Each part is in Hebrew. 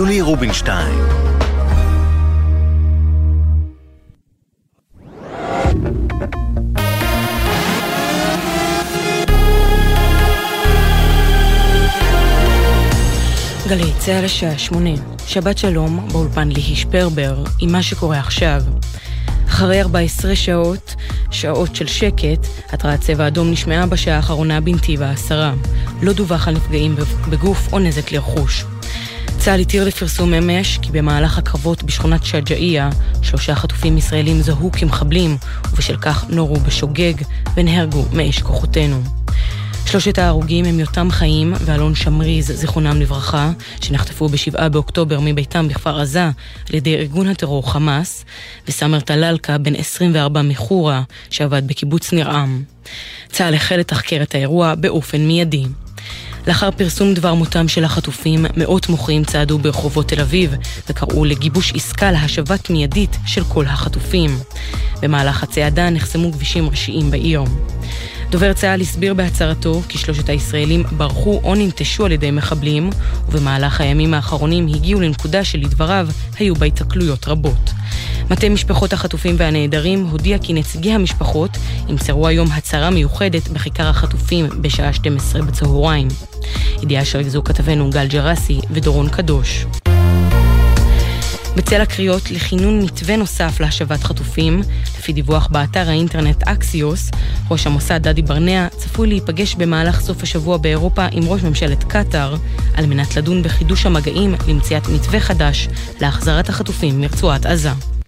יולי רובינשטיין גלי צה"ל השעה שמונה, שבת שלום, באולפן ליהי שפרבר, עם מה שקורה עכשיו. אחרי 14 שעות, שעות של שקט, התרעת צבע אדום נשמעה בשעה האחרונה בנתיב העשרה. לא דווח על נפגעים בגוף או נזק לרכוש. צה"ל התיר לפרסום אמש כי במהלך הקרבות בשכונת שג'אעיה, שלושה חטופים ישראלים זוהו כמחבלים, ובשל כך נורו בשוגג ונהרגו מאש כוחותינו. שלושת ההרוגים הם יותם חיים ואלון שמריז, זיכרונם לברכה, שנחטפו ב-7 באוקטובר מביתם בכפר עזה על ידי ארגון הטרור חמאס, וסמר טלאלקה, בן 24 מחורה, שעבד בקיבוץ נרעם. צה"ל החל לתחקר את האירוע באופן מיידי. לאחר פרסום דבר מותם של החטופים, מאות מוחים צעדו ברחובות תל אביב וקראו לגיבוש עסקה להשבת מיידית של כל החטופים. במהלך הצעדה נחסמו כבישים ראשיים בעיר. דובר צה"ל הסביר בהצהרתו כי שלושת הישראלים ברחו או ננטשו על ידי מחבלים, ובמהלך הימים האחרונים הגיעו לנקודה שלדבריו היו בה התקלויות רבות. מטה משפחות החטופים והנעדרים הודיע כי נציגי המשפחות ימסרו היום הצהרה מיוחדת בכיכר החטופים בשעה 12 בצהריים. ידיעה שריכזו כתבנו גל ג'רסי ודורון קדוש. בצל הקריאות לכינון מתווה נוסף להשבת חטופים, לפי דיווח באתר האינטרנט אקסיוס, ראש המוסד דדי ברנע צפוי להיפגש במהלך סוף השבוע באירופה עם ראש ממשלת קטאר, על מנת לדון בחידוש המגעים למציאת מתווה חדש להחזרת החטופים מרצועת עזה.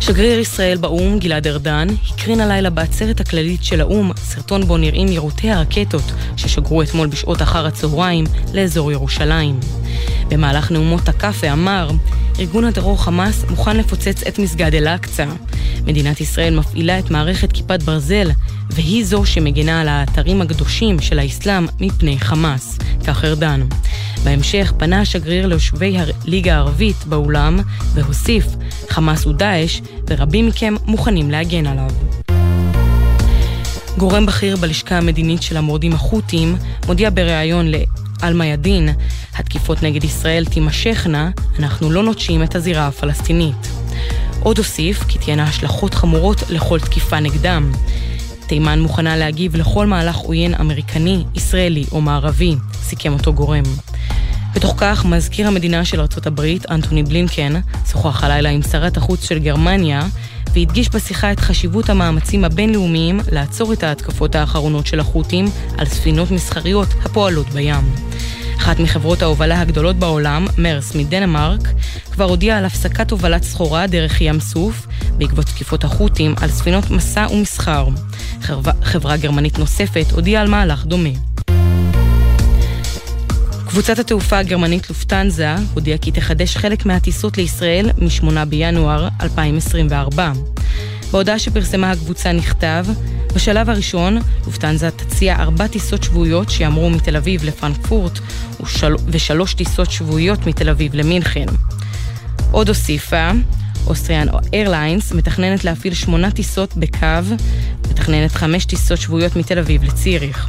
שגריר ישראל באו"ם, גלעד ארדן, הקרין הלילה בעצרת הכללית של האו"ם סרטון בו נראים יירוטי הרקטות ששגרו אתמול בשעות אחר הצהריים לאזור ירושלים. במהלך נאומו תקף ואמר, ארגון הטרור חמאס מוכן לפוצץ את מסגד אל-אקצא. מדינת ישראל מפעילה את מערכת כיפת ברזל, והיא זו שמגנה על האתרים הקדושים של האסלאם מפני חמאס, כך ארדן. בהמשך פנה השגריר ליושבי הליגה הערבית באולם והוסיף, חמאס הוא דאעש ורבים מכם מוכנים להגן עליו. גורם בכיר בלשכה המדינית של המורדים החות'ים מודיע בריאיון לאל-מיאדין, התקיפות נגד ישראל תימשכנה, אנחנו לא נוטשים את הזירה הפלסטינית. עוד הוסיף כי תהיינה השלכות חמורות לכל תקיפה נגדם. תימן מוכנה להגיב לכל מהלך עוין אמריקני, ישראלי או מערבי, סיכם אותו גורם. בתוך כך, מזכיר המדינה של ארצות הברית, אנטוני בלינקן, שוחח הלילה עם שרת החוץ של גרמניה, והדגיש בשיחה את חשיבות המאמצים הבינלאומיים לעצור את ההתקפות האחרונות של החות'ים על ספינות מסחריות הפועלות בים. אחת מחברות ההובלה הגדולות בעולם, מרס מדנמרק, כבר הודיעה על הפסקת הובלת סחורה דרך ים סוף בעקבות תקיפות החות'ים על ספינות מסע ומסחר. חברה, חברה גרמנית נוספת הודיעה על מהלך דומה. קבוצת התעופה הגרמנית לופטנזה הודיעה כי תחדש חלק מהטיסות לישראל מ-8 בינואר 2024. בהודעה שפרסמה הקבוצה נכתב, בשלב הראשון, לופטנזה תציע ארבע טיסות שבועיות שיאמרו מתל אביב לפרנקפורט ושל... ושלוש טיסות שבועיות מתל אביב למינכן. עוד הוסיפה, אוסטריאן איירליינס מתכננת להפעיל שמונה טיסות בקו, מתכננת חמש טיסות שבועיות מתל אביב לציריך.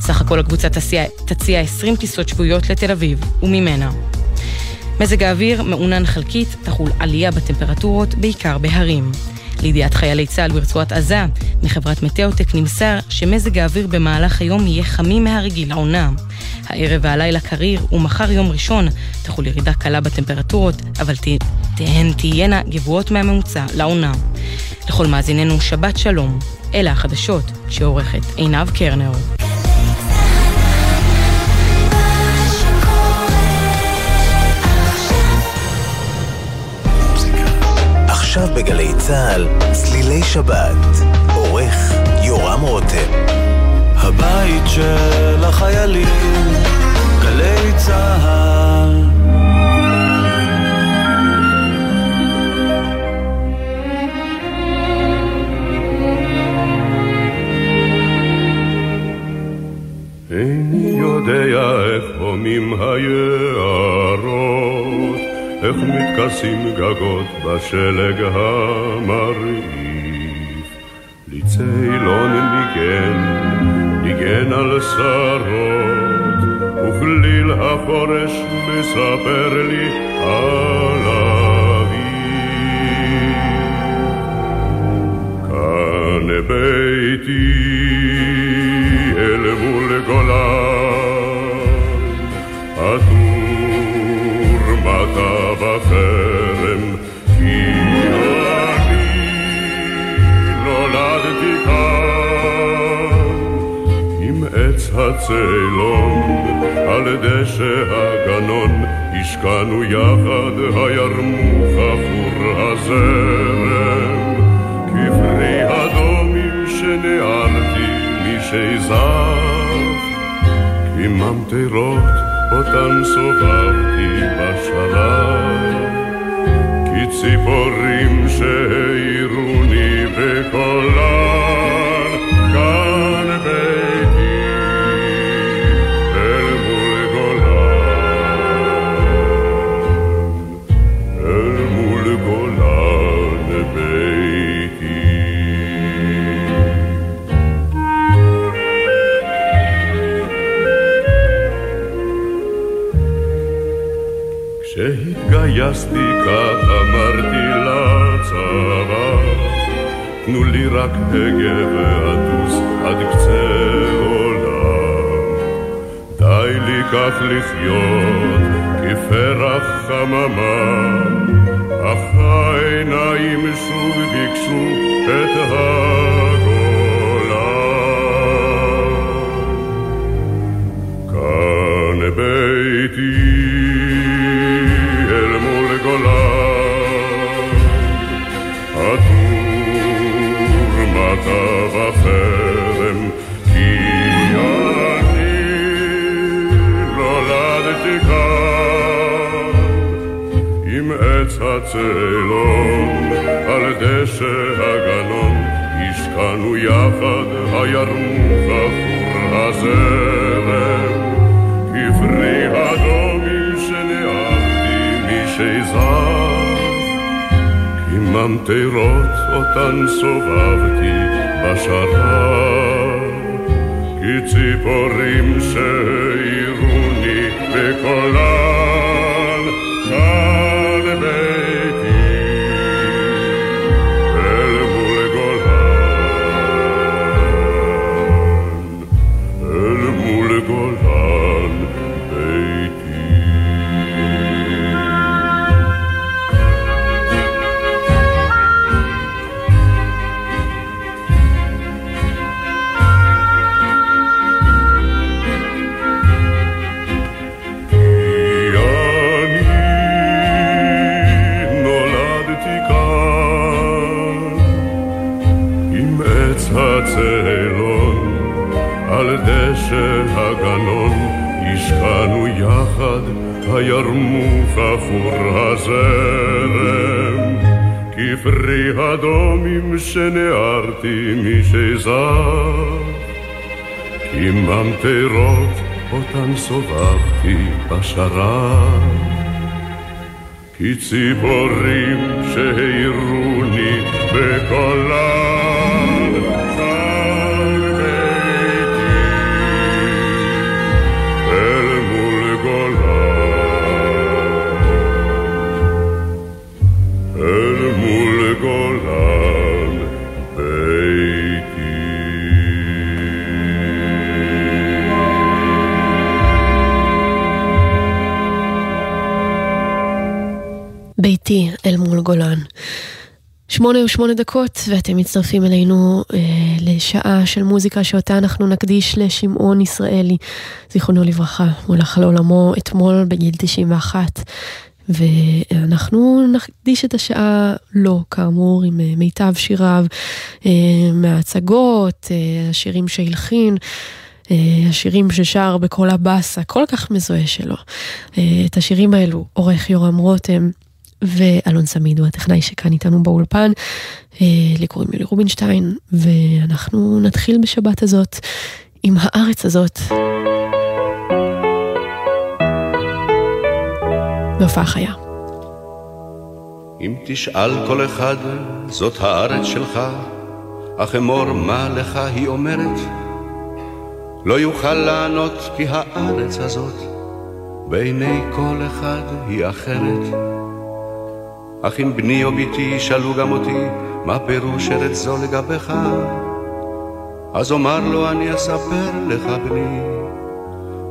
סך הכל הקבוצה תציע, תציע 20 טיסות שבועיות לתל אביב וממנה. מזג האוויר מעונן חלקית, תחול עלייה בטמפרטורות, בעיקר בהרים. לידיעת חיילי צה"ל ברצועת עזה, מחברת מטאוטק נמסר שמזג האוויר במהלך היום יהיה חמים מהרגיל לעונה. הערב והלילה קריר, ומחר יום ראשון תחול ירידה קלה בטמפרטורות, אבל תהן תהיינה גבוהות מהממוצע לעונה. לכל מאזיננו שבת שלום. אלה החדשות שעורכת עינב קרנר. עכשיו בגלי צה"ל, צלילי שבת, עורך יורם רותם. הבית של החיילים, גלי צה"ל. איני יודע איך הומים היערות איך מתכסים גגות בשלג המרעיף. ליצי אילון ניגן, ניגן על שרות, וכליל החורש מספר לי על אבי. כאן ביתי אל מול גולן, עטור מטה בחרם, כי אני נולדתי כאן עם עץ הצאלון, על דשא הגנון, השקענו יחד הירמוך עבור הזרם, כפרי הדומים שנערתי משיזף, כממטרות אותן סובבתי בשלב, כציפורים שהעירוני בקולן, כשהתגייסתי כך אמרתי לצבא, תנו לי רק הגה ואטוס עד קצה עולם. די לי כך לחיות כפרח חממה, אך הצאלון על דשא הגנון, השקענו יחד הירמוך עבור הזרם. משיזף, כממטרות אותן סובבתי בשרב, כציפורים שהעירוני בקולן, בשרב כציפורים שהעירוני בקולן שמונה ושמונה דקות, ואתם מצטרפים אלינו אה, לשעה של מוזיקה שאותה אנחנו נקדיש לשמעון ישראלי, זיכרונו לברכה, הוא הלך לעולמו אתמול בגיל 91. ואנחנו נקדיש את השעה לו, כאמור, עם אה, מיטב שיריו, אה, מההצגות, אה, השירים שהלחין. אה, השירים ששר בקול הבאס הכל כך מזוהה שלו. אה, את השירים האלו עורך יורם רותם ואלון סמיד הוא הטכנאי שכאן איתנו באולפן. אה, לי קוראים יולי רובינשטיין, ואנחנו נתחיל בשבת הזאת עם הארץ הזאת. בהופעה חיה. אם תשאל כל אחד, זאת הארץ שלך, אך אמור מה לך היא אומרת. לא יוכל לענות כי הארץ הזאת בעיני כל אחד היא אחרת. אך אם בני או בתי ישאלו גם אותי מה פירוש ארץ זו לגביך, אז אומר לו אני אספר לך בני,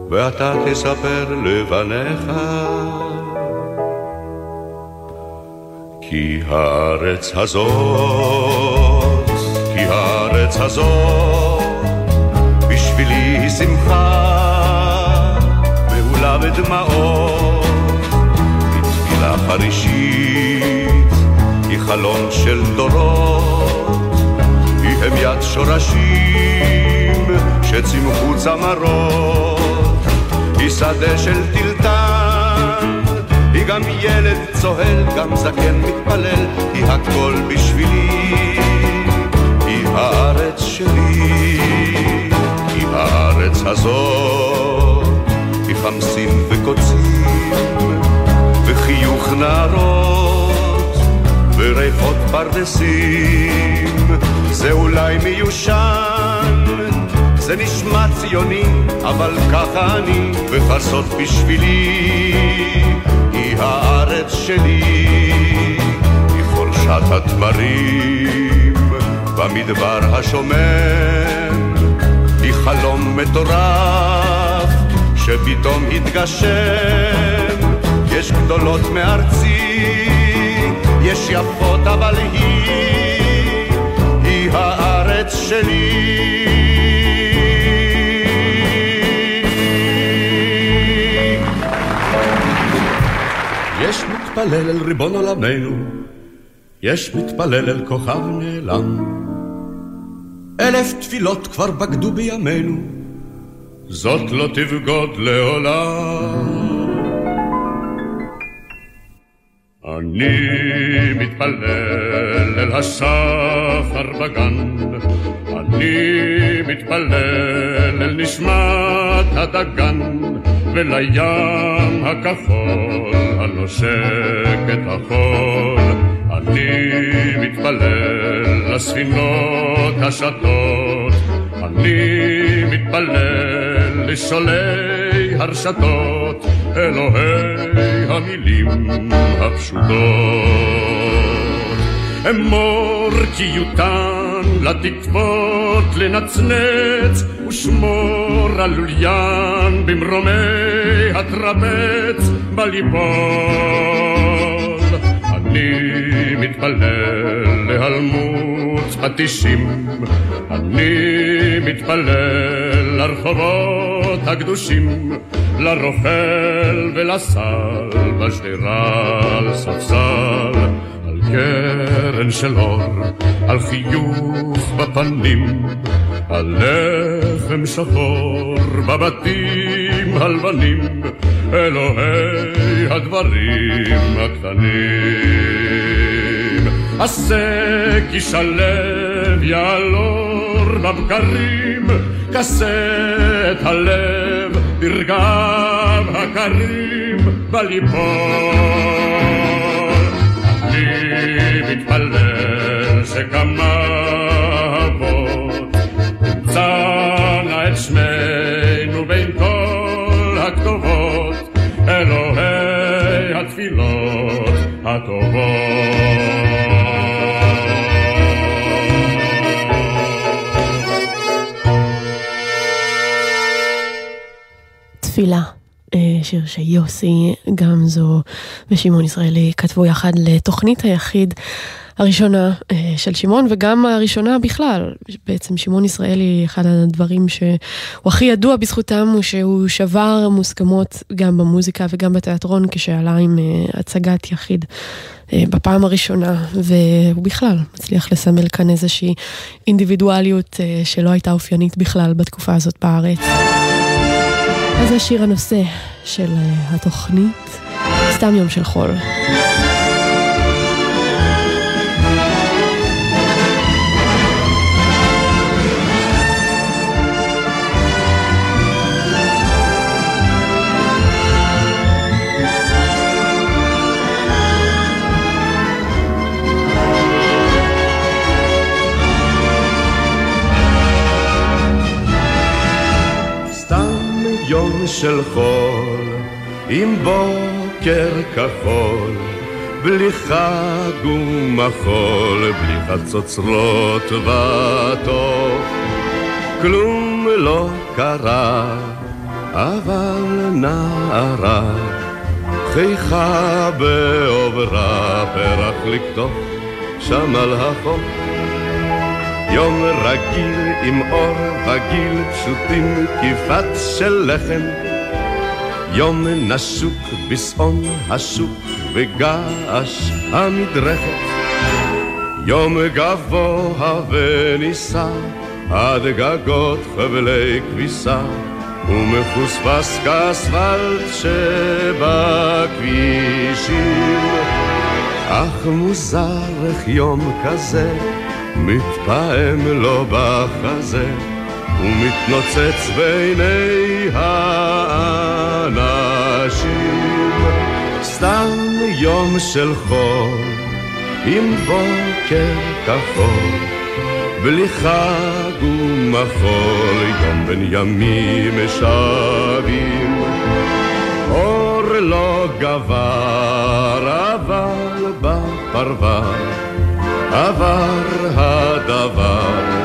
ואתה תספר לבניך. כי הארץ הזאת, כי הארץ הזאת, בשבילי היא שמחה, מהולה בדמעות, חרישית, היא חלום של דורות, היא המיית שורשים שצימחו צמרות, היא שדה של טלטל היא גם ילד צוהל, גם זקן מתפלל, היא הכל בשבילי, היא הארץ שלי, היא הארץ הזאת, היא חמסין וקוצים, וחיוך נערות, וריחות פרדסים, זה אולי מיושן, זה נשמע ציוני, אבל ככה אני, וחסות בשבילי. הארץ שלי, היא חורשת התמרים. במדבר השומם, היא חלום מטורף שפתאום התגשם, יש גדולות מארצי, יש יפות אבל היא, היא הארץ שלי. יש מתפלל אל ריבון עולמנו, יש מתפלל אל כוכב נעלם. אלף תפילות כבר בגדו בימינו, זאת לא תבגוד לעולם. אני מתפלל אל השחר בגן, אני מתפלל אל נשמת הדגן, ולים הכחול הנושק את החול. אני מתפלל לספינות השטות, אני מתפלל לשולי הרשתות, אלוהי המילים הפשוטות. אמור כי יותן לתקוות לנצנץ, ושמור על לוליין במרומי הטרבץ בליפול. אני מתפלל להלמות פטישים, אני מתפלל לרחובות הקדושים, לרוכל ולסל, בשדרה על ספסל, על קרן של אור, על חיוך בפנים, על לחם שחור בבתים הלבנים, אלוהי הדברים הקטנים. עשה כי שלב יעלור בבקרים, כסה את הלב ברגב הקרים בליפול. אני מתפלל שכמה אבות תמצא נא את שמנו בין כל הכתובות, אלוהי התפילות הטובות. תפילה. אה, שיר שיוסי גמזו ושמעון ישראלי כתבו יחד לתוכנית היחיד הראשונה אה, של שמעון וגם הראשונה בכלל. בעצם שמעון ישראלי, אחד הדברים שהוא הכי ידוע בזכותם הוא שהוא שבר מוסכמות גם במוזיקה וגם בתיאטרון כשעלה עם אה, הצגת יחיד בפעם הראשונה, והוא בכלל מצליח לסמל כאן איזושהי אינדיבידואליות שלא הייתה אופיינית בכלל בתקופה הזאת בארץ. אז זה שיר הנושא של התוכנית, סתם יום של חול. של חול, עם בוקר כחול, בלי חג ומחול, בלי חצוצרות וטוב. כלום לא קרה, אבל נערה, חייכה בעוברה, פרח לקטוף שם על החוף. יום רגיל עם אור וגיל פשוטים כיפת של לחם. יום נסוק בשעון השוק וגעש המדרכת. יום גבוה ונישא עד גגות חבלי כביסה ומחוספס כאספלט שבכבישים. אך מוזר איך יום כזה מתפעם לו בחזה ומתנוצץ בעיני האנשים. סתם יום של חול עם בוקר כחול בלי חג ומחול יום בין ימים שבים אור לא גבר אבל בפרבר עבר הדבר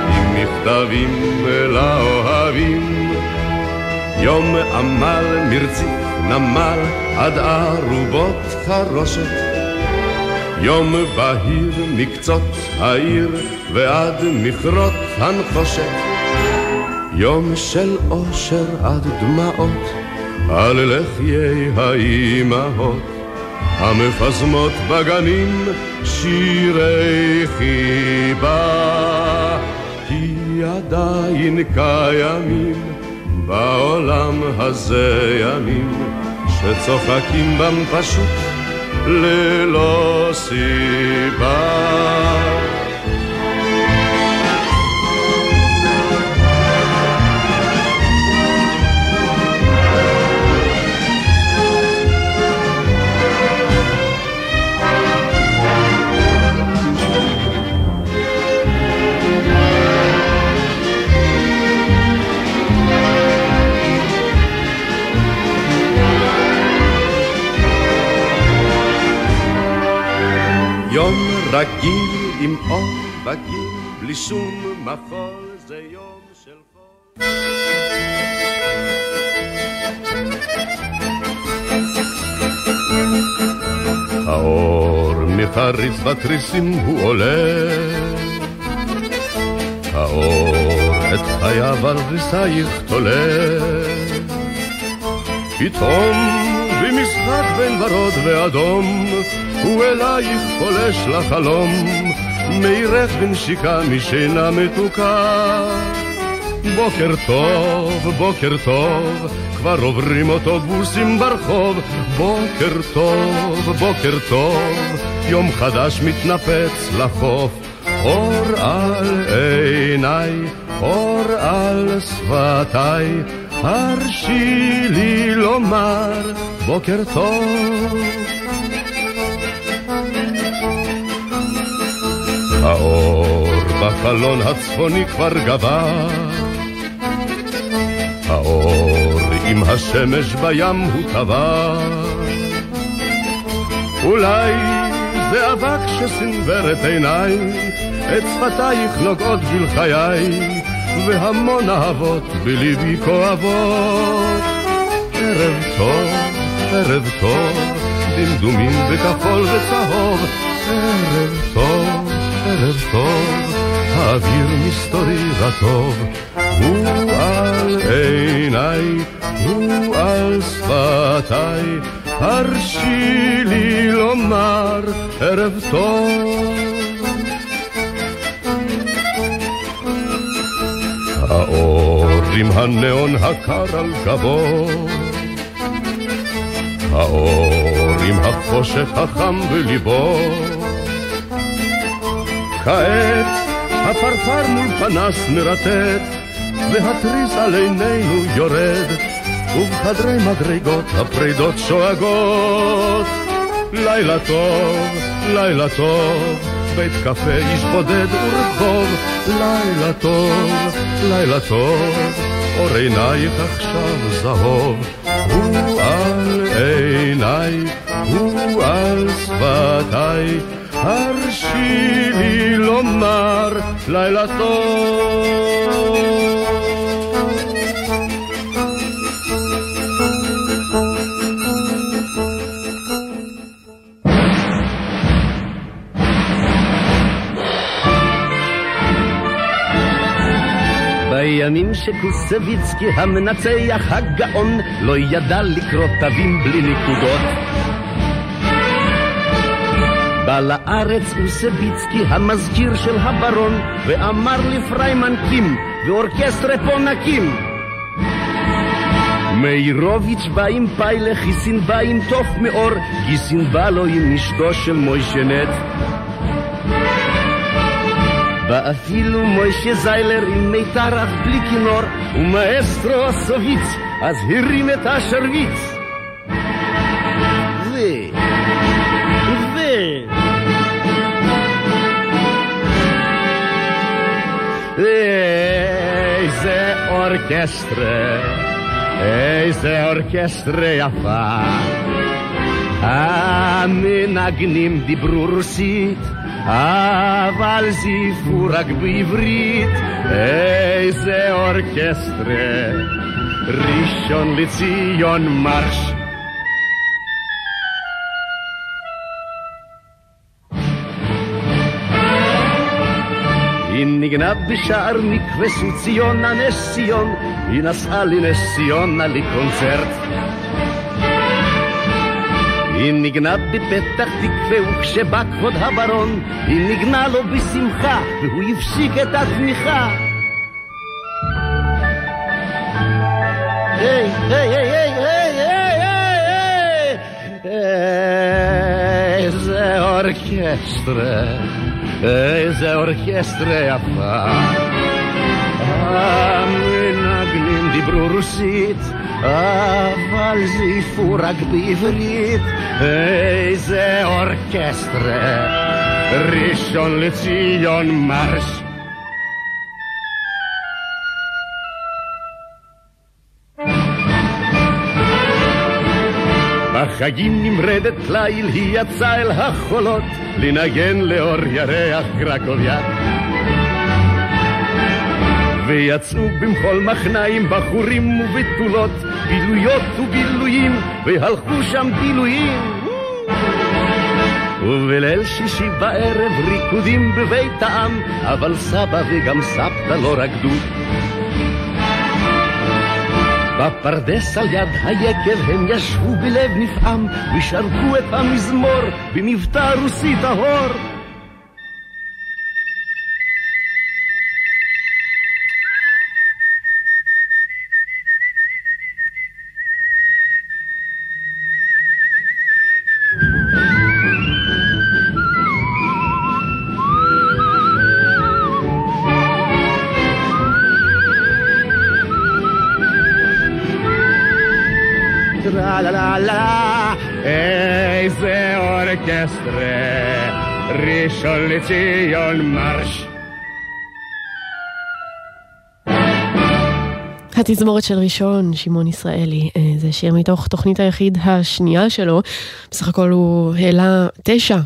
עם מכתבים לאוהבים. יום עמל מרציף נמל עד ארובות חרושת. יום בהיר מקצות העיר ועד מכרות הנחושת. יום של אושר עד דמעות על לחיי האימהות המפזמות בגנים שירי חיבה. כי עדיין קיימים בעולם הזה ימים שצוחקים בם פשוט ללא סיבה עם אור בגיל, בלי שום מחול, זה יום של חול. האור מחריץ בתריסים הוא עולה, האור את חייו על ריסייך תולה. פתאום במשחק בין ורוד ואדום, הוא אלייך פולש לחלום, מאירך בנשיקה משינה מתוקה. בוקר טוב, בוקר טוב, כבר עוברים אוטובוסים ברחוב. בוקר טוב, בוקר טוב, יום חדש מתנפץ לחוף. אור על עיניי, אור על שפתיי, הרשי לי לומר בוקר טוב. האור בחלון הצפוני כבר גבר, האור עם השמש בים הוא טבע. אולי זה אבק שסנוור את עיניי, את שפתייך נוגעות בלחיי, והמון אהבות בליבי כואבות. ערב טוב, ערב טוב, דמדומים בכחול וצהוב, ערב טוב, ערב טוב, האוויר מסתורי רטוב, הוא על עיניי, הוא על שפתיי, הרשי לי לומר ערב טוב. האור עם הניאון הקר על גבו, האור עם החושך החם בליבו. כעת הפרפר מול פנס מרטט, והתריס על עינינו יורד, ובחדרי מדרגות הפרידות שואגות. לילה טוב, לילה טוב, בית קפה איש בודד ורחוב, לילה טוב, לילה טוב, אור עינייך עכשיו זהוב, הוא על עיניי, הוא על שפתיי, הרשי לי לומר לילה טוב. בימים שקוסביצקי המנצח הגאון לא ידע לקרוא תווים בלי נקודות. בא לארץ אוסביצקי המזכיר של הברון ואמר לפריימן קים ואורקסטרה פה נקים מאירוביץ' בא עם פיילה, חיסין בא עם תוף מאור, גיסין בא לו עם אשתו של מוישנט. ואפילו מוישה זיילר עם מיתר אך בלי כינור, ומאסטרו סוביץ, אז הרים את השרביץ. איזה אורקסטרה, איזה אורקסטרה יפה. המנגנים דיברו רוסית, אבל זיפו רק בעברית. איזה אורקסטרה, ראשון לציון מרש. ניגנה בשער מקווה ציונה נס ציון, היא נסעה לנס ציונה לקונצרט. היא ניגנה בפתח תקווה וכשבא כבוד הברון היא ניגנה לו בשמחה והוא הפסיק את התמיכה היי, היי, היי, היי, היי, היי, איזה אורקסטרה, איזה אורקסטרה יפה. המנגנים דיברו רוסית, אבל זייפו רק בעברית. איזה אורקסטרה, ראשון לציון מרש. בחגים נמרדת ליל היא יצאה אל החולות לנגן לאור ירח קרקוביאק ויצאו במחול מחניים בחורים ובתולות בילויות ובילויים והלכו שם בילויים ובליל שישי בערב ריקודים בבית העם אבל סבא וגם סבתא לא רקדו בפרדס על יד היקב הם ישבו בלב נפעם ושרקו את המזמור במבטא רוסי טהור אורקסטרה, ראשון לציון מרש. התזמורת של ראשון, שמעון ישראלי, אה, זה שיר מתוך תוכנית היחיד השנייה שלו. בסך הכל הוא העלה תשע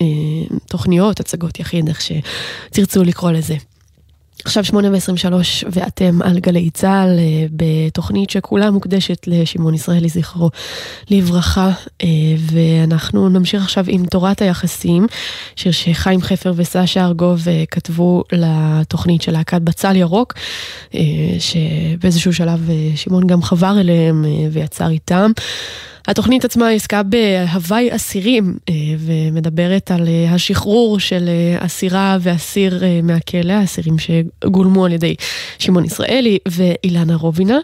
אה, תוכניות, הצגות יחיד, איך שתרצו לקרוא לזה. עכשיו שמונה ועשרים ושלוש ואתם על גלי צה"ל אה, בתוכנית שכולה מוקדשת לשמעון ישראלי זכרו לברכה אה, ואנחנו נמשיך עכשיו עם תורת היחסים, שיר שחיים חפר וסשה ארגוב אה, כתבו לתוכנית של להקת בצל ירוק, שבאיזשהו שלב שמעון גם חבר אליהם ויצר איתם. התוכנית עצמה עסקה בהוואי אסירים ומדברת על השחרור של אסירה ואסיר מהכלא, האסירים שגולמו על ידי שמעון ישראלי ואילנה רובינה.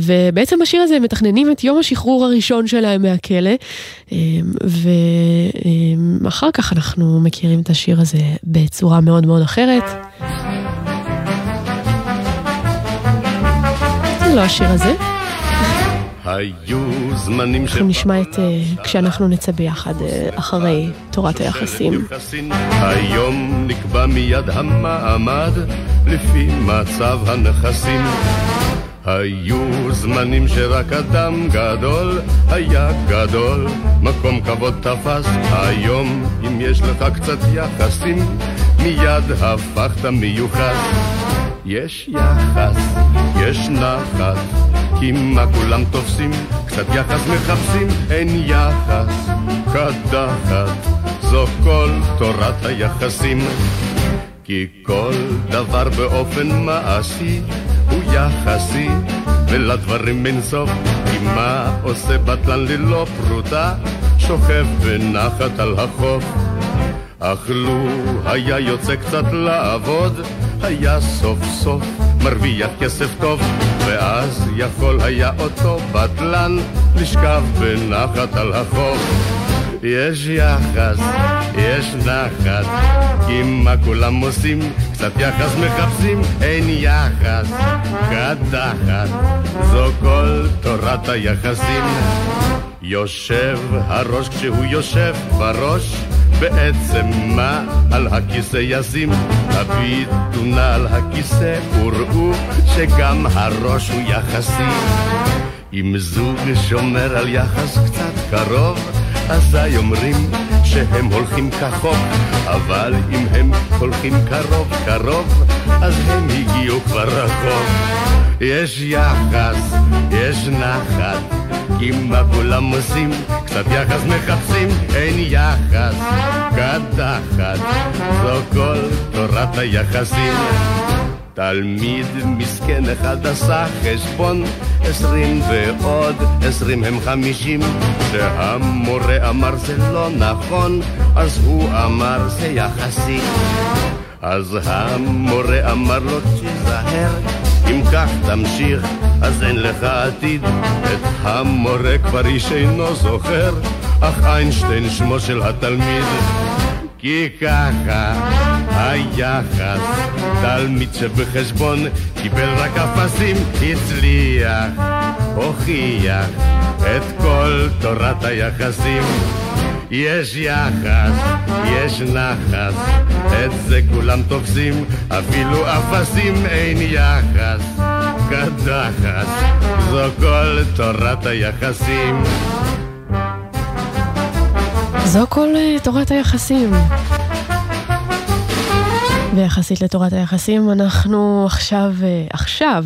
ובעצם בשיר הזה הם מתכננים את יום השחרור הראשון שלהם מהכלא, ואחר כך אנחנו מכירים את השיר הזה בצורה מאוד מאוד אחרת. זה לא השיר הזה. היו זמנים אנחנו נשמע את uh, כשאנחנו נצא ביחד uh, אחרי תורת היחסים. היום נקבע מיד המעמד לפי מצב הנכסים היו זמנים שרק אדם גדול היה גדול, מקום כבוד תפס. היום, אם יש לך קצת יחסים, מיד הפכת מיוחס. יש יחס, יש נחת, כי מה כולם תופסים, קצת יחס מחפשים, אין יחס, קדחת, זו כל תורת היחסים. כי כל דבר באופן מעשי הוא יחסי, ולדברים אין סוף, כי מה עושה בטלן ללא פרוטה, שוכב בנחת על החוף. אך לו היה יוצא קצת לעבוד, היה סוף סוף מרוויח כסף טוב, ואז יכול היה אותו בטלן לשכב בנחת על החוף. יש יחס, יש נחת, כי מה כולם עושים? קצת יחס מחפשים, אין יחס, קדחת, זו כל תורת היחסים. יושב הראש כשהוא יושב בראש, בעצם מה על הכיסא ישים? הביטו נא על הכיסא וראו שגם הראש הוא יחסי. אם זוג שומר על יחס קצת קרוב, אזי אומרים שהם הולכים כחוק, אבל אם הם הולכים קרוב קרוב, אז הם הגיעו כבר רחוק. יש יחס, יש נחת, כי מה כולם עושים? קצת יחס מחפשים, אין יחס, קדחת, זו כל תורת היחסים. תלמיד מסכן אחד עשה חשבון עשרים ועוד עשרים הם חמישים. כשהמורה אמר זה לא נכון אז הוא אמר זה יחסי. אז המורה אמר לו תיזהר אם כך תמשיך אז אין לך עתיד. את המורה כבר איש אינו זוכר. אך איינשטיין שמו של התלמיד. כי ככה היחס, תלמיד שבחשבון קיבל רק אפסים, הצליח, הוכיח את כל תורת היחסים. יש יחס, יש נחס, את זה כולם תופסים, אפילו אפסים אין יחס. קדחס, זו כל תורת היחסים. זו כל אה, תורת היחסים. ויחסית לתורת היחסים, אנחנו עכשיו, אה, עכשיו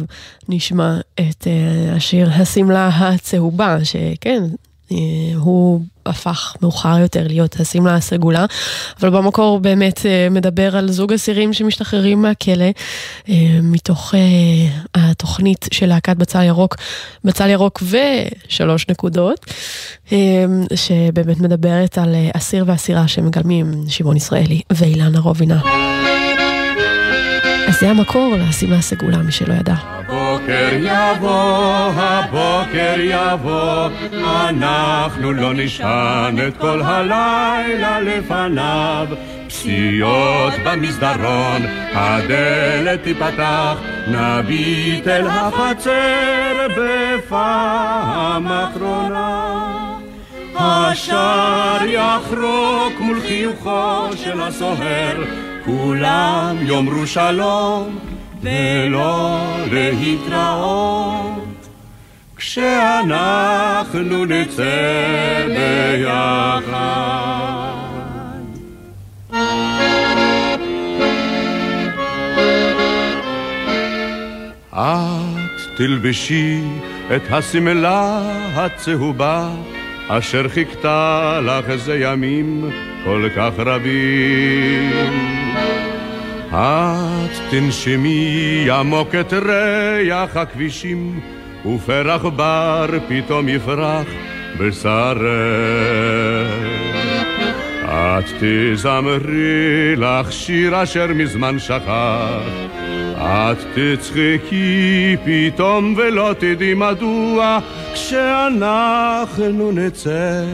נשמע את אה, השיר השמלה הצהובה, שכן, הוא הפך מאוחר יותר להיות השמלה הסגולה, אבל במקור באמת מדבר על זוג אסירים שמשתחררים מהכלא מתוך התוכנית של להקת בצל ירוק, בצל ירוק ושלוש נקודות, שבאמת מדברת על אסיר ואסירה שמגלמים שמעון ישראלי ואילנה רובינה. אז זה המקור לשמלה הסגולה, מי שלא ידע. הבוקר יבוא, הבוקר יבוא, אנחנו לא נשען את כל הלילה לפניו. פסיעות במסדרון, הדלת תיפתח, נביט אל החצר בפעם אחרונה. השער יחרוק מול חיוכו של הסוהר, כולם יאמרו שלום ולא להתראות כשאנחנו נצא ביחד. את תלבשי את השמלה הצהובה אשר חיכתה לך איזה ימים כל כך רבים. את תנשמי עמוק את ריח הכבישים, ופרח בר פתאום יפרח בשרך. את תזמרי לך שיר אשר מזמן שכח, את תצחקי פתאום ולא תדעי מדוע, כשאנחנו נצא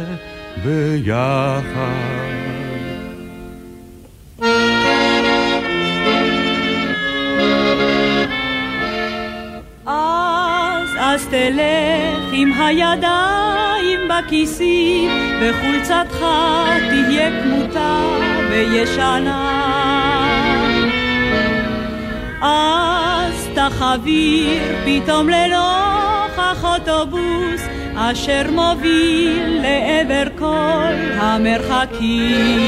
ביחד. תלך עם הידיים בכיסים, וחולצתך תהיה כמותה וישנה. אז אוויר פתאום לנוכח אוטובוס אשר מוביל לעבר כל המרחקים.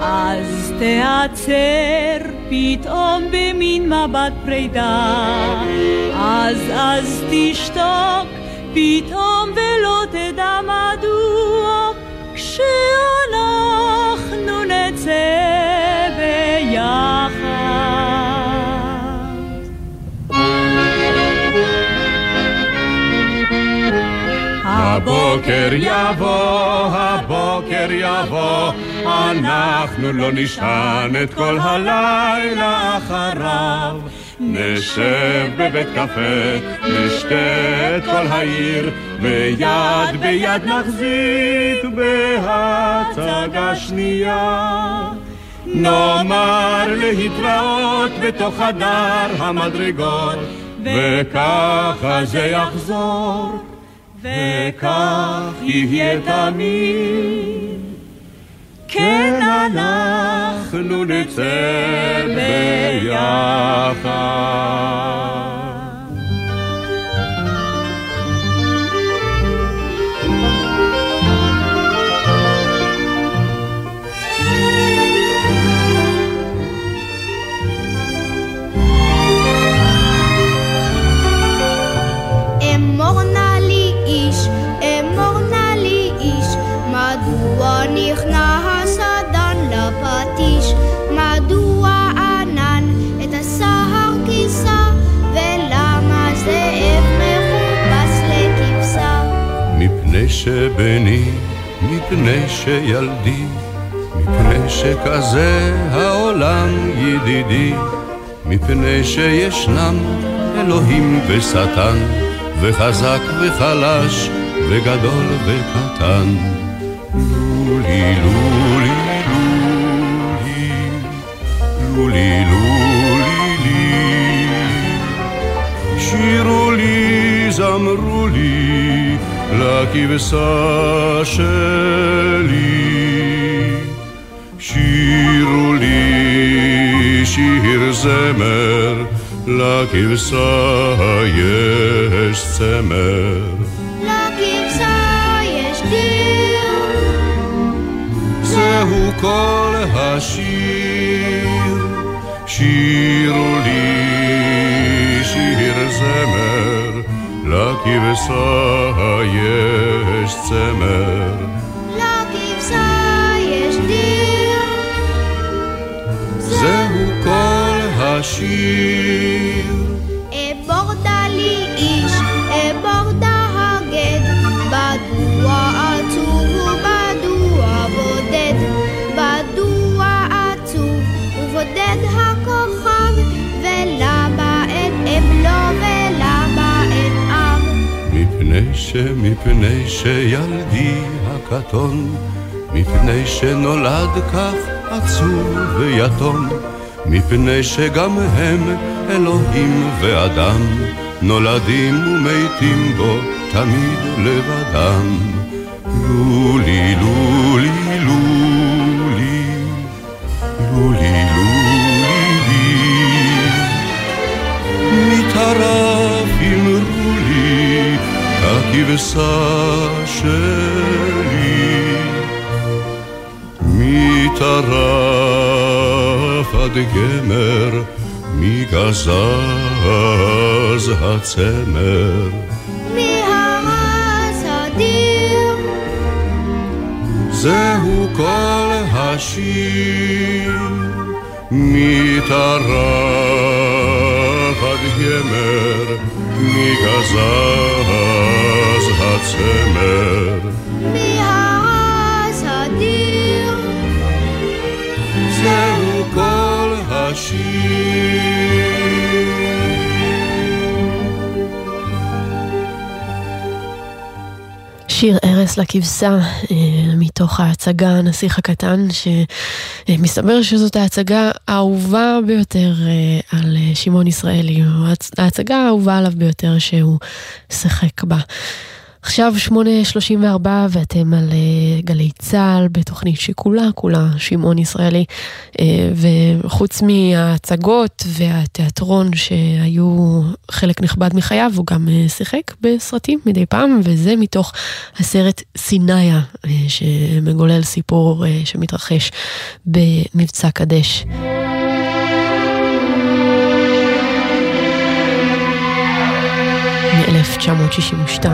אז תעצר פתאום במין מבט פרידה, אז אז תשתוק פתאום ולא תדע מדוע כשאנחנו נצא הבוקר יבוא, הבוקר יבוא, אנחנו לא נשען את כל הלילה אחריו. נשב בבית קפה, נשתה את כל העיר, ויד ביד נחזיק בהצגה שנייה. נאמר להתראות בתוך חדר המדרגות, וככה זה יחזור. וכך יהיה תמיד. כן אנחנו נצא ביחד. שבני, מפני שילדי, מפני שכזה העולם ידידי, מפני שישנם אלוהים ושטן, וחזק וחלש, וגדול וקטן. לולי, לולי, לולי, לולי, לולי, לי, שירו לי, זמרו לי, לכבשה שלי. שירו לי שיר זמר, לכבשה יש צמר. לכבשה יש דיר. זהו כל השיר, שירו לי שיר זמר, לכבשה יש צמר. לכבשה יש דיר. זהו כל השיר. שמפני שילדי הקטון, מפני שנולד כך עצוב ויתום, מפני שגם הם אלוהים ואדם, נולדים ומתים בו תמיד לבדם. לולי, לולי, לולי, לולי, לולי, לי, הכבשה שלי. מטרף עד גמר, מגזז הצמר. מהרס הדיר, זהו כל השיר, מטרף עד גמר, מגזז הצמר. מהרס הדיר, זהו כל השיר. שיר ארס לכבשה, אה, מתוך ההצגה הנסיך הקטן, שמסתבר שזאת ההצגה האהובה ביותר אה, על אה, שמעון ישראלי, ההצ- ההצגה האהובה עליו ביותר שהוא שיחק בה. עכשיו 8.34 ואתם על אה, גלי צה"ל בתוכנית שכולה כולה שמעון ישראלי אה, וחוץ מההצגות והתיאטרון שהיו חלק נכבד מחייו הוא גם אה, שיחק בסרטים מדי פעם וזה מתוך הסרט סיניה שמגולל סיפור שמתרחש במבצע קדש. מ-1962.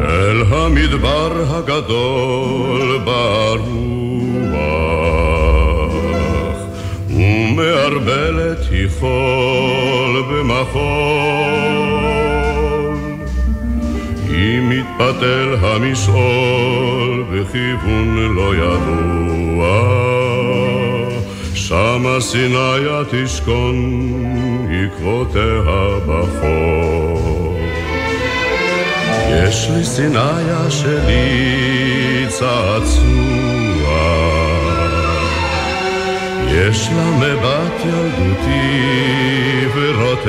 אל המדבר הגדול ברוח ומערבלת היא חול במחול אם מתפתל המשעול בכיוון לא ידוע שמה סיניה תשכון, עקבותיה בחור. יש לי סיניה שלי צעצוע, יש לה מבט ילדותי ורוטט.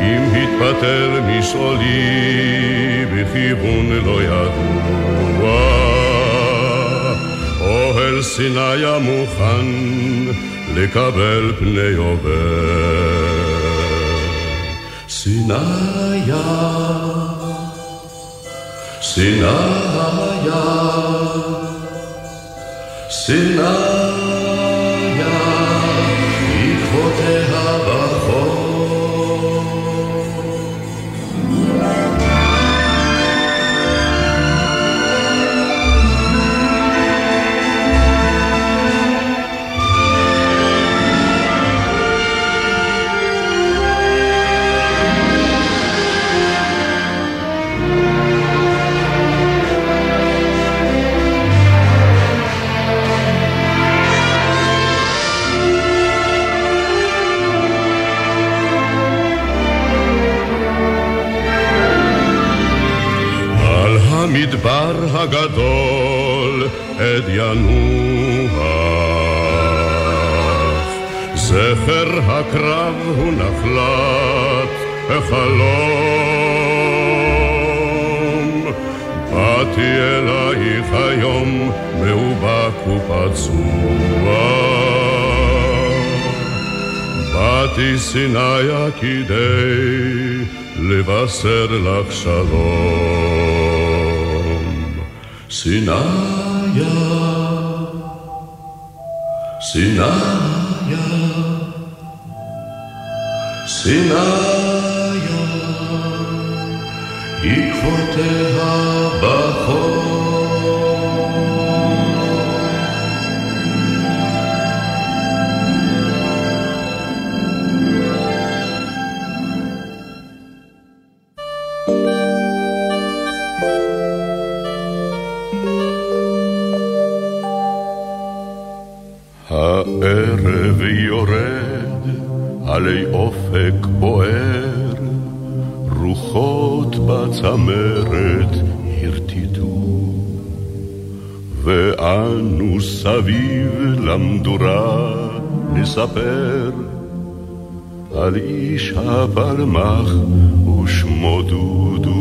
אם התפטר משאולי בכיוון לא ידוע אוהל סיני המוכן לקבל פני עובר. סיניה, סיניה, סיניה, הגדול עד ינוח. זכר הקרב הוא נחלת החלום. באתי אלייך היום מאובק ופצוע. באתי סיניה כדי לבשר לך שלום. Sinaya, Sinaya, Sinaya, Ikvoteha Bachor. אופק בוער, רוחות בצמרת הרטיטו, ואנו סביב למדורה נספר על איש הפלמח ושמו דודו.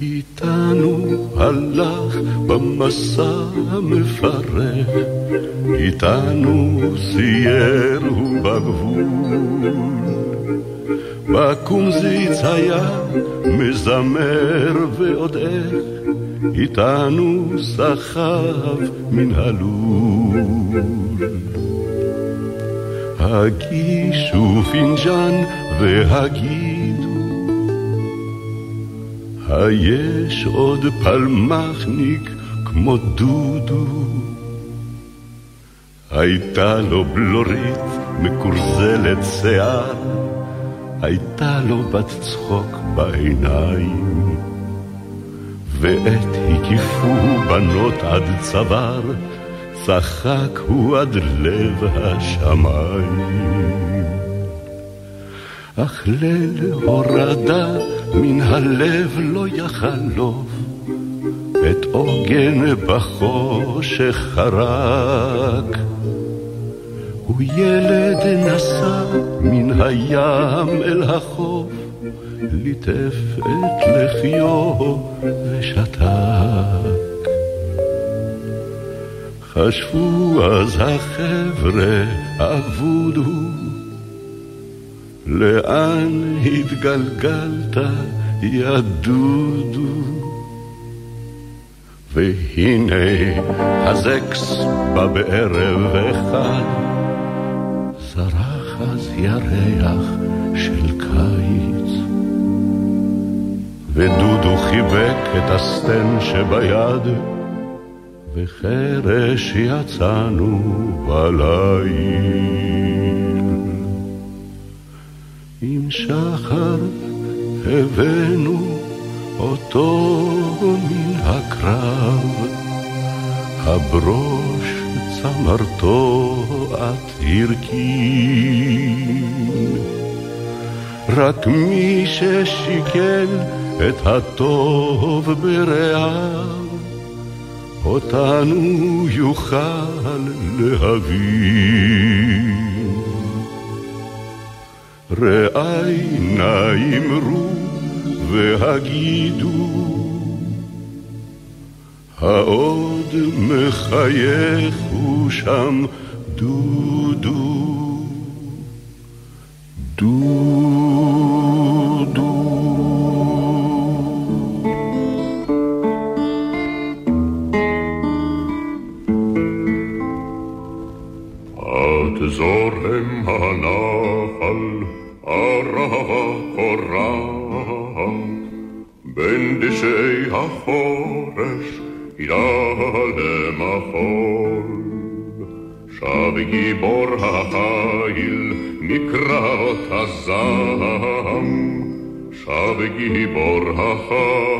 איתנו הלך במסע המפרך, איתנו סייר הוא בגבול. בקומזיץ היה מזמר ועוד איך, איתנו סחב מן הלול. הגישו פינג'אן והגידו היש עוד פלמחניק כמו דודו? הייתה לו בלורית מקורזלת שיער, הייתה לו בת צחוק בעיניים, ועת הקיפו בנות עד צוואר, צחק הוא עד לב השמיים. אך ליל הורדה מן הלב לא יחלוף, את עוגן בחושך חרק. הוא ילד נסע מן הים אל החוף, ליטף את לחיו ושתק. חשבו אז החבר'ה אבוד לאן התגלגלת יא דודו? והנה הזקס בא בערב אחד, ירח של קיץ. ודודו חיבק את הסטן שביד, וחרש יצאנו בליל. עם שחר הבאנו אותו מן הקרב, הברוש צמרתו את הרכין. רק מי ששיכן את הטוב ברעיו, אותנו יוכל להבין. רעי נא אמרו והגידו, העוד מחייך הוא שם דודו, דודו. גיבור החיל מקראות הזעם, שב גיבור החיל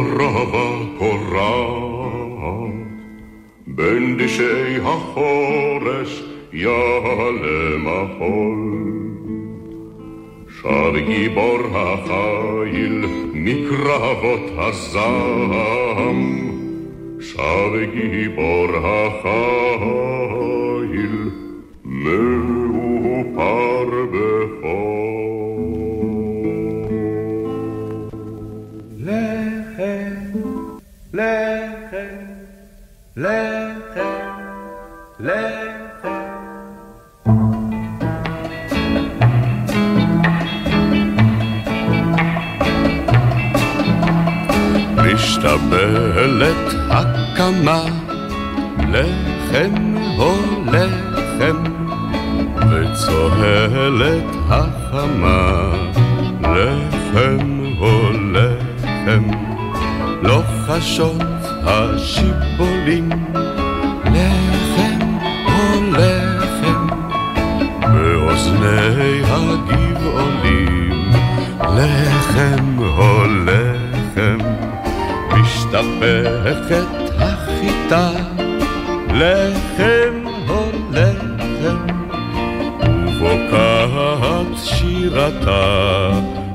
ערבה קורעת, בין דשאי החורש יעלה מחול. שר גיבור החיל מקרבות הזעם, שר גיבור החיל משתבלת הקמה, לחם הו לחם, וצוהלת החמה, לחם הו לחם, לוחשות השיבולים, לחם הו לחם, באוזני הגבעולים, לחם הו לחם. משתפכת החיטה, לחם או לחם, ובוקעת שירתה,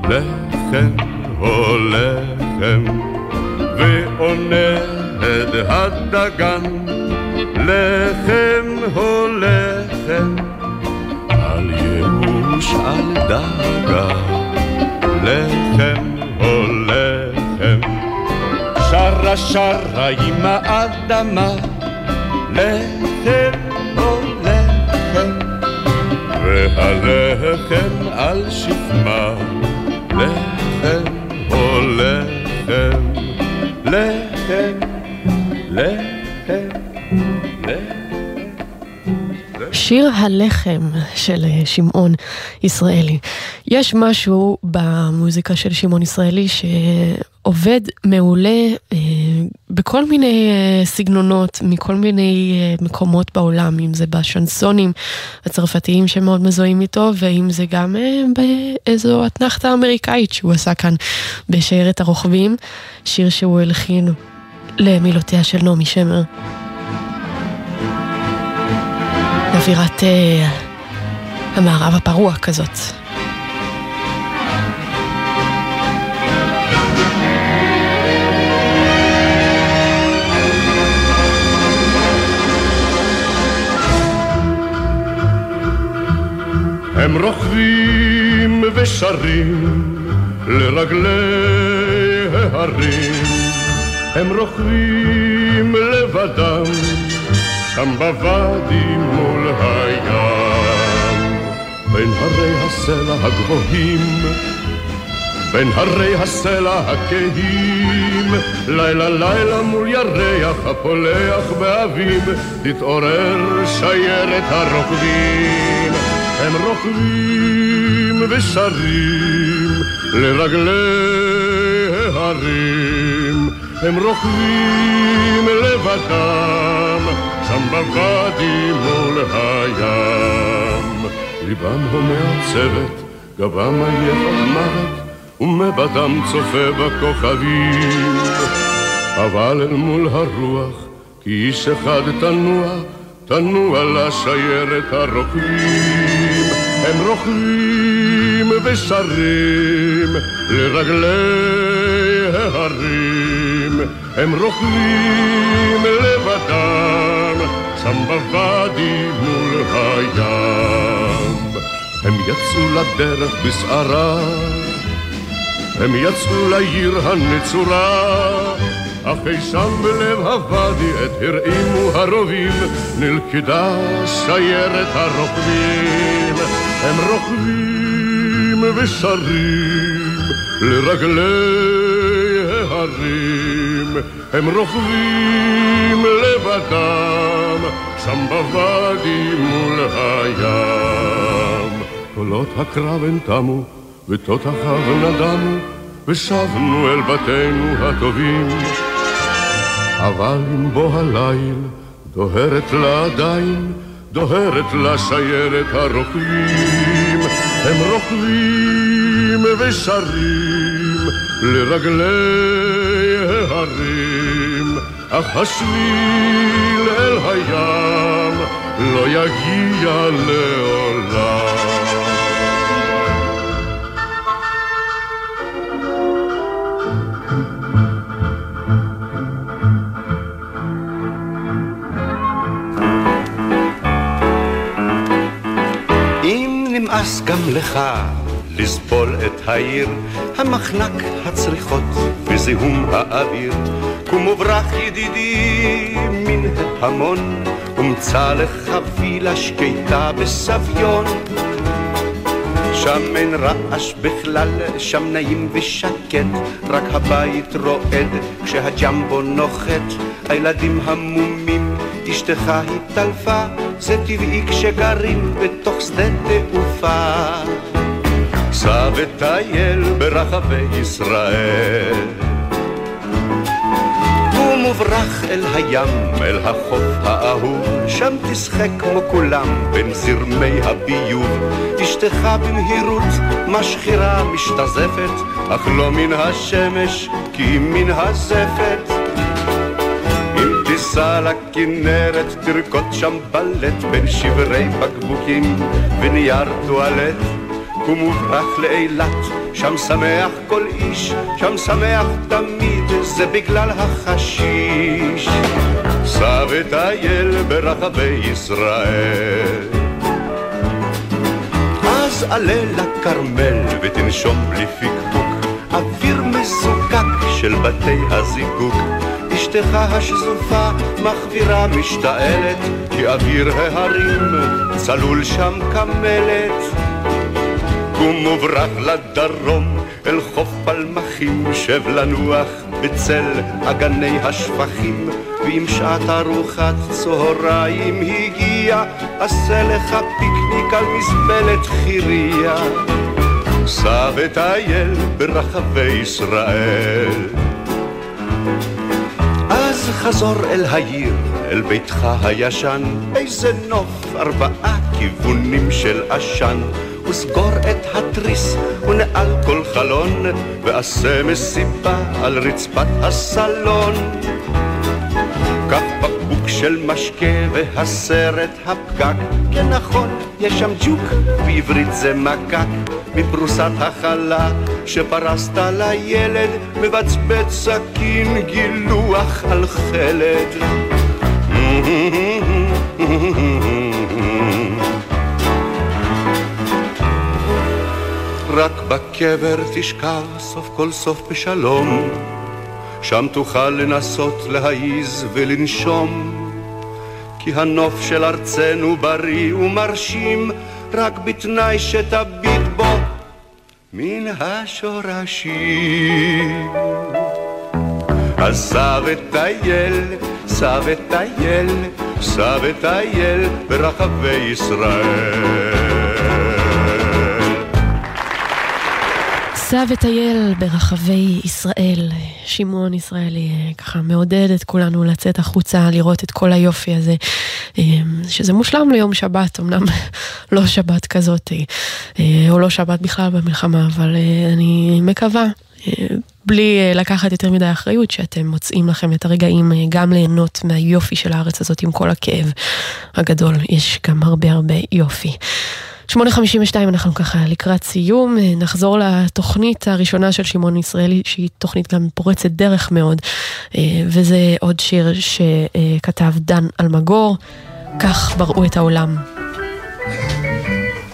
לחם או לחם, ועונה את הדגן, לחם או לחם, על ייאוש על או לחם, שרה שרה עם האדמה, לחם או לחם, והלחם על שכמה, לחם שיר הלחם של אה, שמעון ישראלי. יש משהו במוזיקה של שמעון ישראלי שעובד מעולה אה, בכל מיני אה, סגנונות, מכל מיני מקומות בעולם, אם זה בשנסונים הצרפתיים שמאוד מזוהים איתו, ואם זה גם באיזו אתנחתה אמריקאית שהוא עשה כאן בשיירת הרוכבים, שיר שהוא הלחין למילותיה של נעמי שמר. אווירת אה, המערב הפרוע כזאת. הם רוכבים ושרים לרגלי ההרים, הם רוכבים לבדם שם בוואדי מול הים. בין הרי הסלע הגבוהים, בין הרי הסלע הכהים, לילה לילה מול ירח הפולח באביב, תתעורר שיירת הרוקדים. הם רוכבים ושרים לרגלי ההרים, הם רוכבים לבדם, שם בוואדי מול הים. ליבם הומה עצבת, גבם עייף עד מוות, ומבטם צופה בכוכבים. אבל אל מול הרוח, כי איש אחד תנוע, תנוע לשיירת הרוקבים. הם רוכבים ושרים לרגלי ההרים, הם רוכבים לבדם, שם בוואדי מול הים. הם יצאו לדרך בסערה, הם יצאו לעיר הנצורה, אך אי שם בלב הוואדי עת הרעימו הרובים, נלכדה שיירת הרוכבים. הם רוכבים ושרים לרגלי ההרים, הם רוכבים לבדם, שם בוואדי מול הים. קולות הקרב הן תמו, ותותחיו נדמו, ושבנו אל בתינו הטובים. אבל עם בוא הליל, דוהרת לה עדיין, דוהרת לשיירת הרוכבים. הם רוכבים ושרים לרגלי ההרים, אך השביל אל הים לא יגיע לעולם. נמאס גם לך לסבול את העיר, המחנק, הצריחות וזיהום האוויר. קום וברח ידידי מן המון, ומצא לך וילה שקטה בסביון. שם אין רעש בכלל, שם נעים ושקט, רק הבית רועד כשהג'מבו נוחת, הילדים המומים, אשתך התעלפה, זה טבעי כשגרים בתוך שדה תעופה. וטייל ברחבי ישראל. ומוברח אל הים, אל החוף האהוב, שם תשחק כמו כולם בין זרמי הביוב. אשתך במהירות משחירה משתזפת, אך לא מן השמש, כי מן הזפת. אם תיסע לכנרת, תרקוד שם בלט בין שברי בקבוקים ונייר טואלט. ומוברח לאילת, שם שמח כל איש, שם שמח תמיד, זה בגלל החשיש. סע וטייל ברחבי ישראל. אז עלה לכרמל ותנשום בלי פקפוק, אוויר מזוקק של בתי הזיקוק. אשתך השזופה מחבירה משתעלת, כי אוויר ההרים צלול שם כמלת. קום וברח לדרום אל חוף פלמחים, שב לנוח בצל אגני השפכים, ואם שעת ארוחת צהריים הגיע, עשה לך פיקניק על מזבלת חירייה. סע וטייל ברחבי ישראל. אז חזור אל העיר, אל ביתך הישן, איזה נוף, ארבעה כיוונים של עשן. וסגור את התריס ונעל כל חלון, ועשה מסיבה על רצפת הסלון. קח בקבוק של משקה והסרט הפקק, כן נכון, יש שם ג'וק, בעברית זה מקק, מפרוסת החלה שפרסת לילד, מבצבץ סכין גילוח על חלד. רק בקבר תשכב סוף כל סוף בשלום, שם תוכל לנסות להעיז ולנשום, כי הנוף של ארצנו בריא ומרשים, רק בתנאי שתביט בו מן השורשים. אז סע וטייל, סע וטייל, סע וטייל ברחבי ישראל. סע וטייל ברחבי ישראל. שמעון ישראלי ככה מעודד את כולנו לצאת החוצה, לראות את כל היופי הזה, שזה מושלם ליום שבת, אמנם לא שבת כזאת, או לא שבת בכלל במלחמה, אבל אני מקווה. בלי לקחת יותר מדי אחריות, שאתם מוצאים לכם את הרגעים גם ליהנות מהיופי של הארץ הזאת עם כל הכאב הגדול. יש גם הרבה הרבה יופי. 8.52 אנחנו ככה לקראת סיום, נחזור לתוכנית הראשונה של שמעון ישראלי, שהיא תוכנית גם פורצת דרך מאוד, וזה עוד שיר שכתב דן אלמגור, כך בראו את העולם.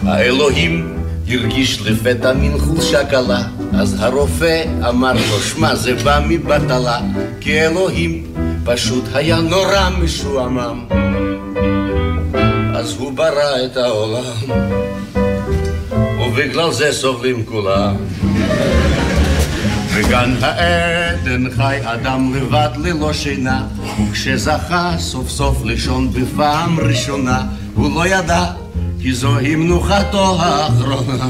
האלוהים הרגיש לפתע מין חולשה קלה, אז הרופא אמר לו, שמע זה בא מבטלה, כי אלוהים פשוט היה נורא משועמם. אז הוא ברא את העולם, ובגלל זה סובלים כולם. בגן העדן חי אדם לבד ללא שינה, וכשזכה סוף סוף לישון בפעם ראשונה, הוא לא ידע כי זוהי מנוחתו האחרונה.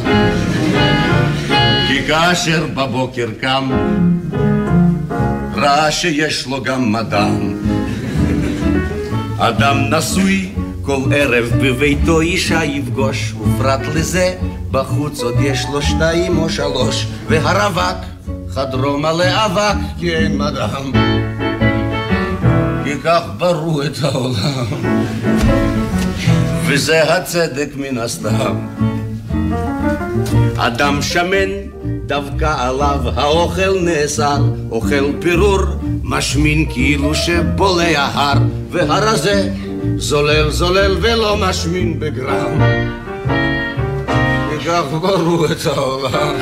כי כאשר בבוקר קם, ראה שיש לו גם מדען. אדם נשוי כל ערב בביתו אישה יפגוש, ופרט לזה, בחוץ עוד יש לו שתיים או שלוש, והרווק, חדרו מלא אבק, כי אין מדם. כי כך ברו את העולם, וזה הצדק מן הסתם. אדם שמן, דווקא עליו האוכל נאסר, אוכל פירור, משמין כאילו שבולע הר, והרזה זולל זולל ולא משמין בגרם. וכך ברו את העולם.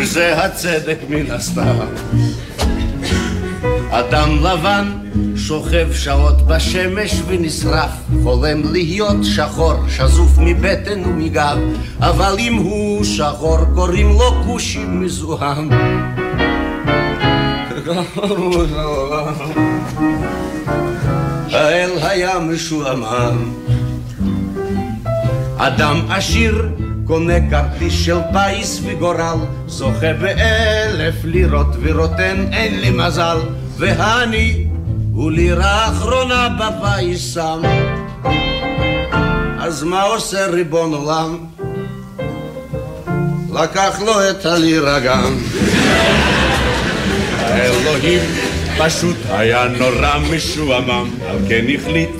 וזה הצדק מן הסתם. אדם לבן שוכב שעות בשמש ונשרף חולם להיות שחור שזוף מבטן ומגב. אבל אם הוא שחור קוראים לו כושי מזוהם האל היה משועמם. אדם עשיר קונה כרטיס של פיס וגורל, זוכה באלף לירות ורוטן אין לי מזל, והני הוא לירה אחרונה בפיס שם. אז מה עושה ריבון עולם? לקח לו את הלירה גם. האלוהים פשוט היה נורא משועמם, על כן החליט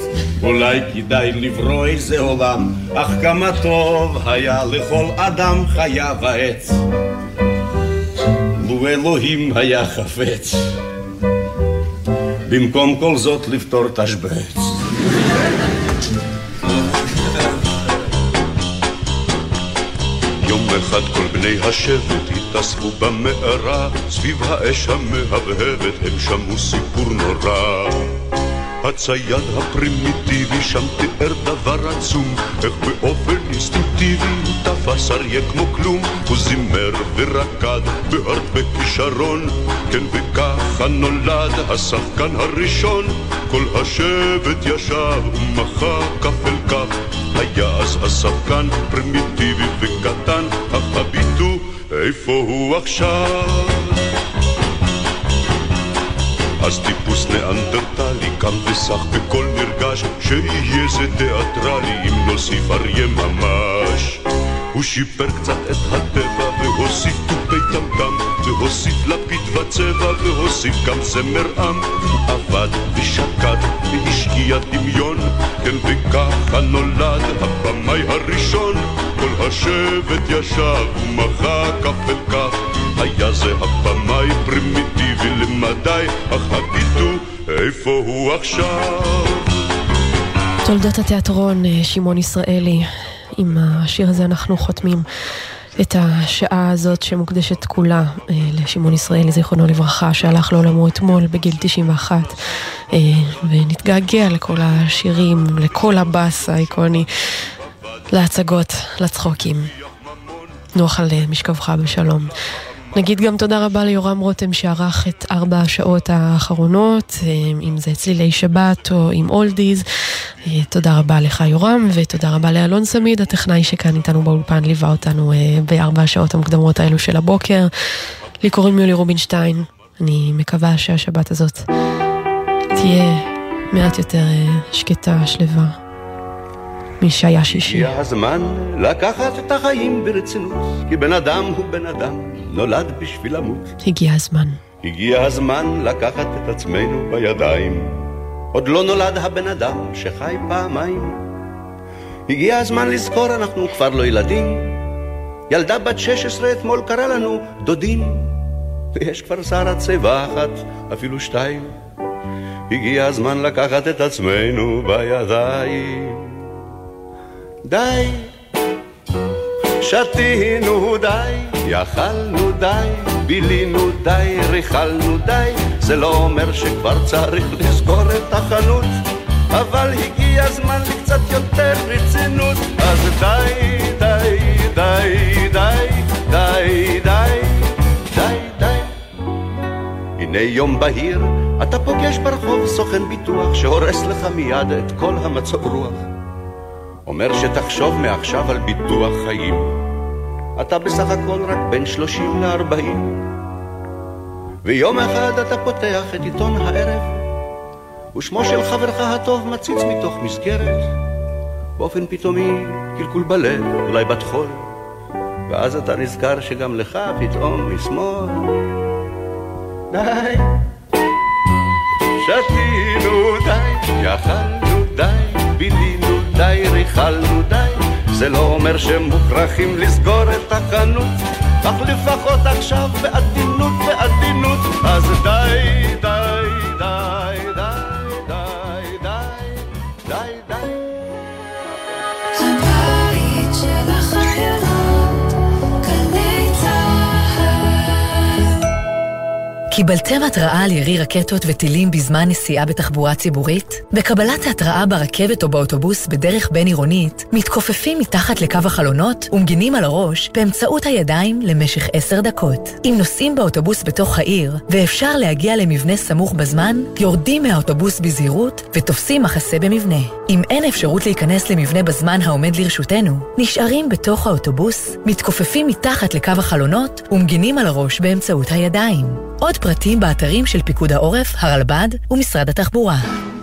אולי כדאי לברוא איזה עולם, אך כמה טוב היה לכל אדם חיה ועץ. לו אלוהים היה חפץ, במקום כל זאת לפתור תשבץ. יום אחד כל בני השבט התאספו במערה, סביב האש המהבהבת הם שמעו סיפור נורא. הצייד הפרימיטיבי שם תיאר דבר עצום, איך באופן אינסטינקטיבי הוא תפס אריה כמו כלום, הוא זימר ורקד בהרבה כישרון, כן וככה נולד השחקן הראשון, כל השבט ישב ומחה כף אל כף, היה אז השחקן פרימיטיבי וקטן, אך הביטו איפה הוא עכשיו? אז טיפוס ניאנדרטלי קם וסח בקול נרגש שיהיה זה תיאטרלי אם נוסיף אריה ממש. הוא שיפר קצת את הטבע והוסיף תופי טמטם והוסיף לפיד וצבע והוסיף גם זמר עם. עבד ושקד והשקיע דמיון כן וככה נולד הבמאי הראשון כל השבט ישב ומחה כף אל כף היה זה הבמאי פרימיטיבי למדי, אך הביטו איפה הוא עכשיו. תולדות התיאטרון, אה, שמעון ישראלי. עם השיר הזה אנחנו חותמים את השעה הזאת שמוקדשת כולה אה, לשמעון ישראלי, זיכרונו לברכה, שהלך לעולמו אתמול בגיל 91, אה, ונתגעגע לכל השירים, לכל הבאס האיקוני, להצגות, לצחוקים. נוח על משכבך בשלום. נגיד גם תודה רבה ליורם רותם שערך את ארבע השעות האחרונות, אה, אם זה צלילי שבת או עם אולדיז. אה, תודה רבה לך יורם, ותודה רבה לאלון סמיד, הטכנאי שכאן איתנו באולפן, ליווה אותנו אה, בארבע השעות המוקדמות האלו של הבוקר. לי קוראים יולי רובינשטיין, אני מקווה שהשבת הזאת תהיה מעט יותר שקטה, שלווה. מי שהיה שישי. הגיע הזמן לקחת את החיים ברצינות, כי בן אדם הוא בן אדם, נולד בשביל למות. הגיע הזמן. הגיע הזמן לקחת את עצמנו בידיים. עוד לא נולד הבן אדם שחי פעמיים. הגיע הזמן לזכור, אנחנו כבר לא ילדים. ילדה בת 16 אתמול קרא לנו דודים. ויש כבר שרה צבע אחת, אפילו שתיים. הגיע הזמן לקחת את עצמנו בידיים. די, שתינו די, יכלנו די, בילינו די, ריכלנו די, זה לא אומר שכבר צריך לסגור את החנות, אבל הגיע הזמן לקצת יותר רצינות, אז די, די, די, די, די, די, די, די. הנה יום בהיר, אתה פוגש ברחוב סוכן ביטוח שהורס לך מיד את כל המצב רוח. אומר שתחשוב מעכשיו על ביטוח חיים. אתה בסך הכל רק בין שלושים לארבעים. ויום אחד אתה פותח את עיתון הערב, ושמו של חברך הטוב מציץ מתוך מסגרת. באופן פתאומי קלקול בלב, אולי בת חול, ואז אתה נזכר שגם לך פתאום משמאל. די, שתינו די, בילינו די, ריכלנו די, זה לא אומר שמוכרחים לסגור את החנות, אך לפחות עכשיו בעדינות, בעדינות, אז די, די, קיבלתם התראה על ירי רקטות וטילים בזמן נסיעה בתחבורה ציבורית? בקבלת ההתראה ברכבת או באוטובוס בדרך בין-עירונית, מתכופפים מתחת לקו החלונות ומגינים על הראש באמצעות הידיים למשך עשר דקות. אם נוסעים באוטובוס בתוך העיר ואפשר להגיע למבנה סמוך בזמן, יורדים מהאוטובוס בזהירות ותופסים מחסה במבנה. אם אין אפשרות להיכנס למבנה בזמן העומד לרשותנו, נשארים בתוך האוטובוס, מתכופפים מתחת לקו החלונות ומגינים על הראש באמצעות הידיים. עוד פרטים באתרים של פיקוד העורף, הרלב"ד ומשרד התחבורה.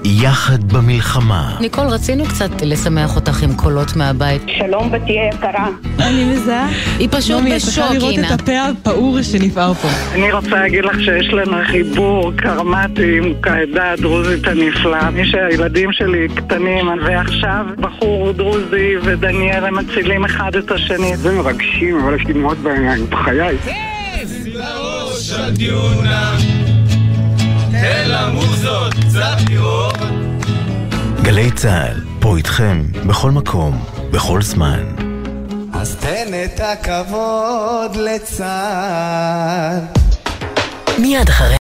יחד במלחמה. ניקול, רצינו קצת לשמח אותך עם קולות מהבית. שלום, בתי יקרה. אני מזהה. היא פשוט נעמי, את בשוק, צריכה לראות אינה. את הפה הפעור שנפער פה. אני רוצה להגיד לך שיש לנו חיבור קרמטי עם העדה הדרוזית הנפלאה. מי שהילדים שלי קטנים, ועכשיו בחור דרוזי ודניאל הם מצילים אחד את השני. זה מרגשים, אבל יש לי דמעות בעיניים, בחיי. לראש הדיונה, תן למוזות קצת לראות. גלי צה"ל, פה איתכם, בכל מקום, בכל זמן. אז תן את הכבוד לצה"ל. מיד אחרי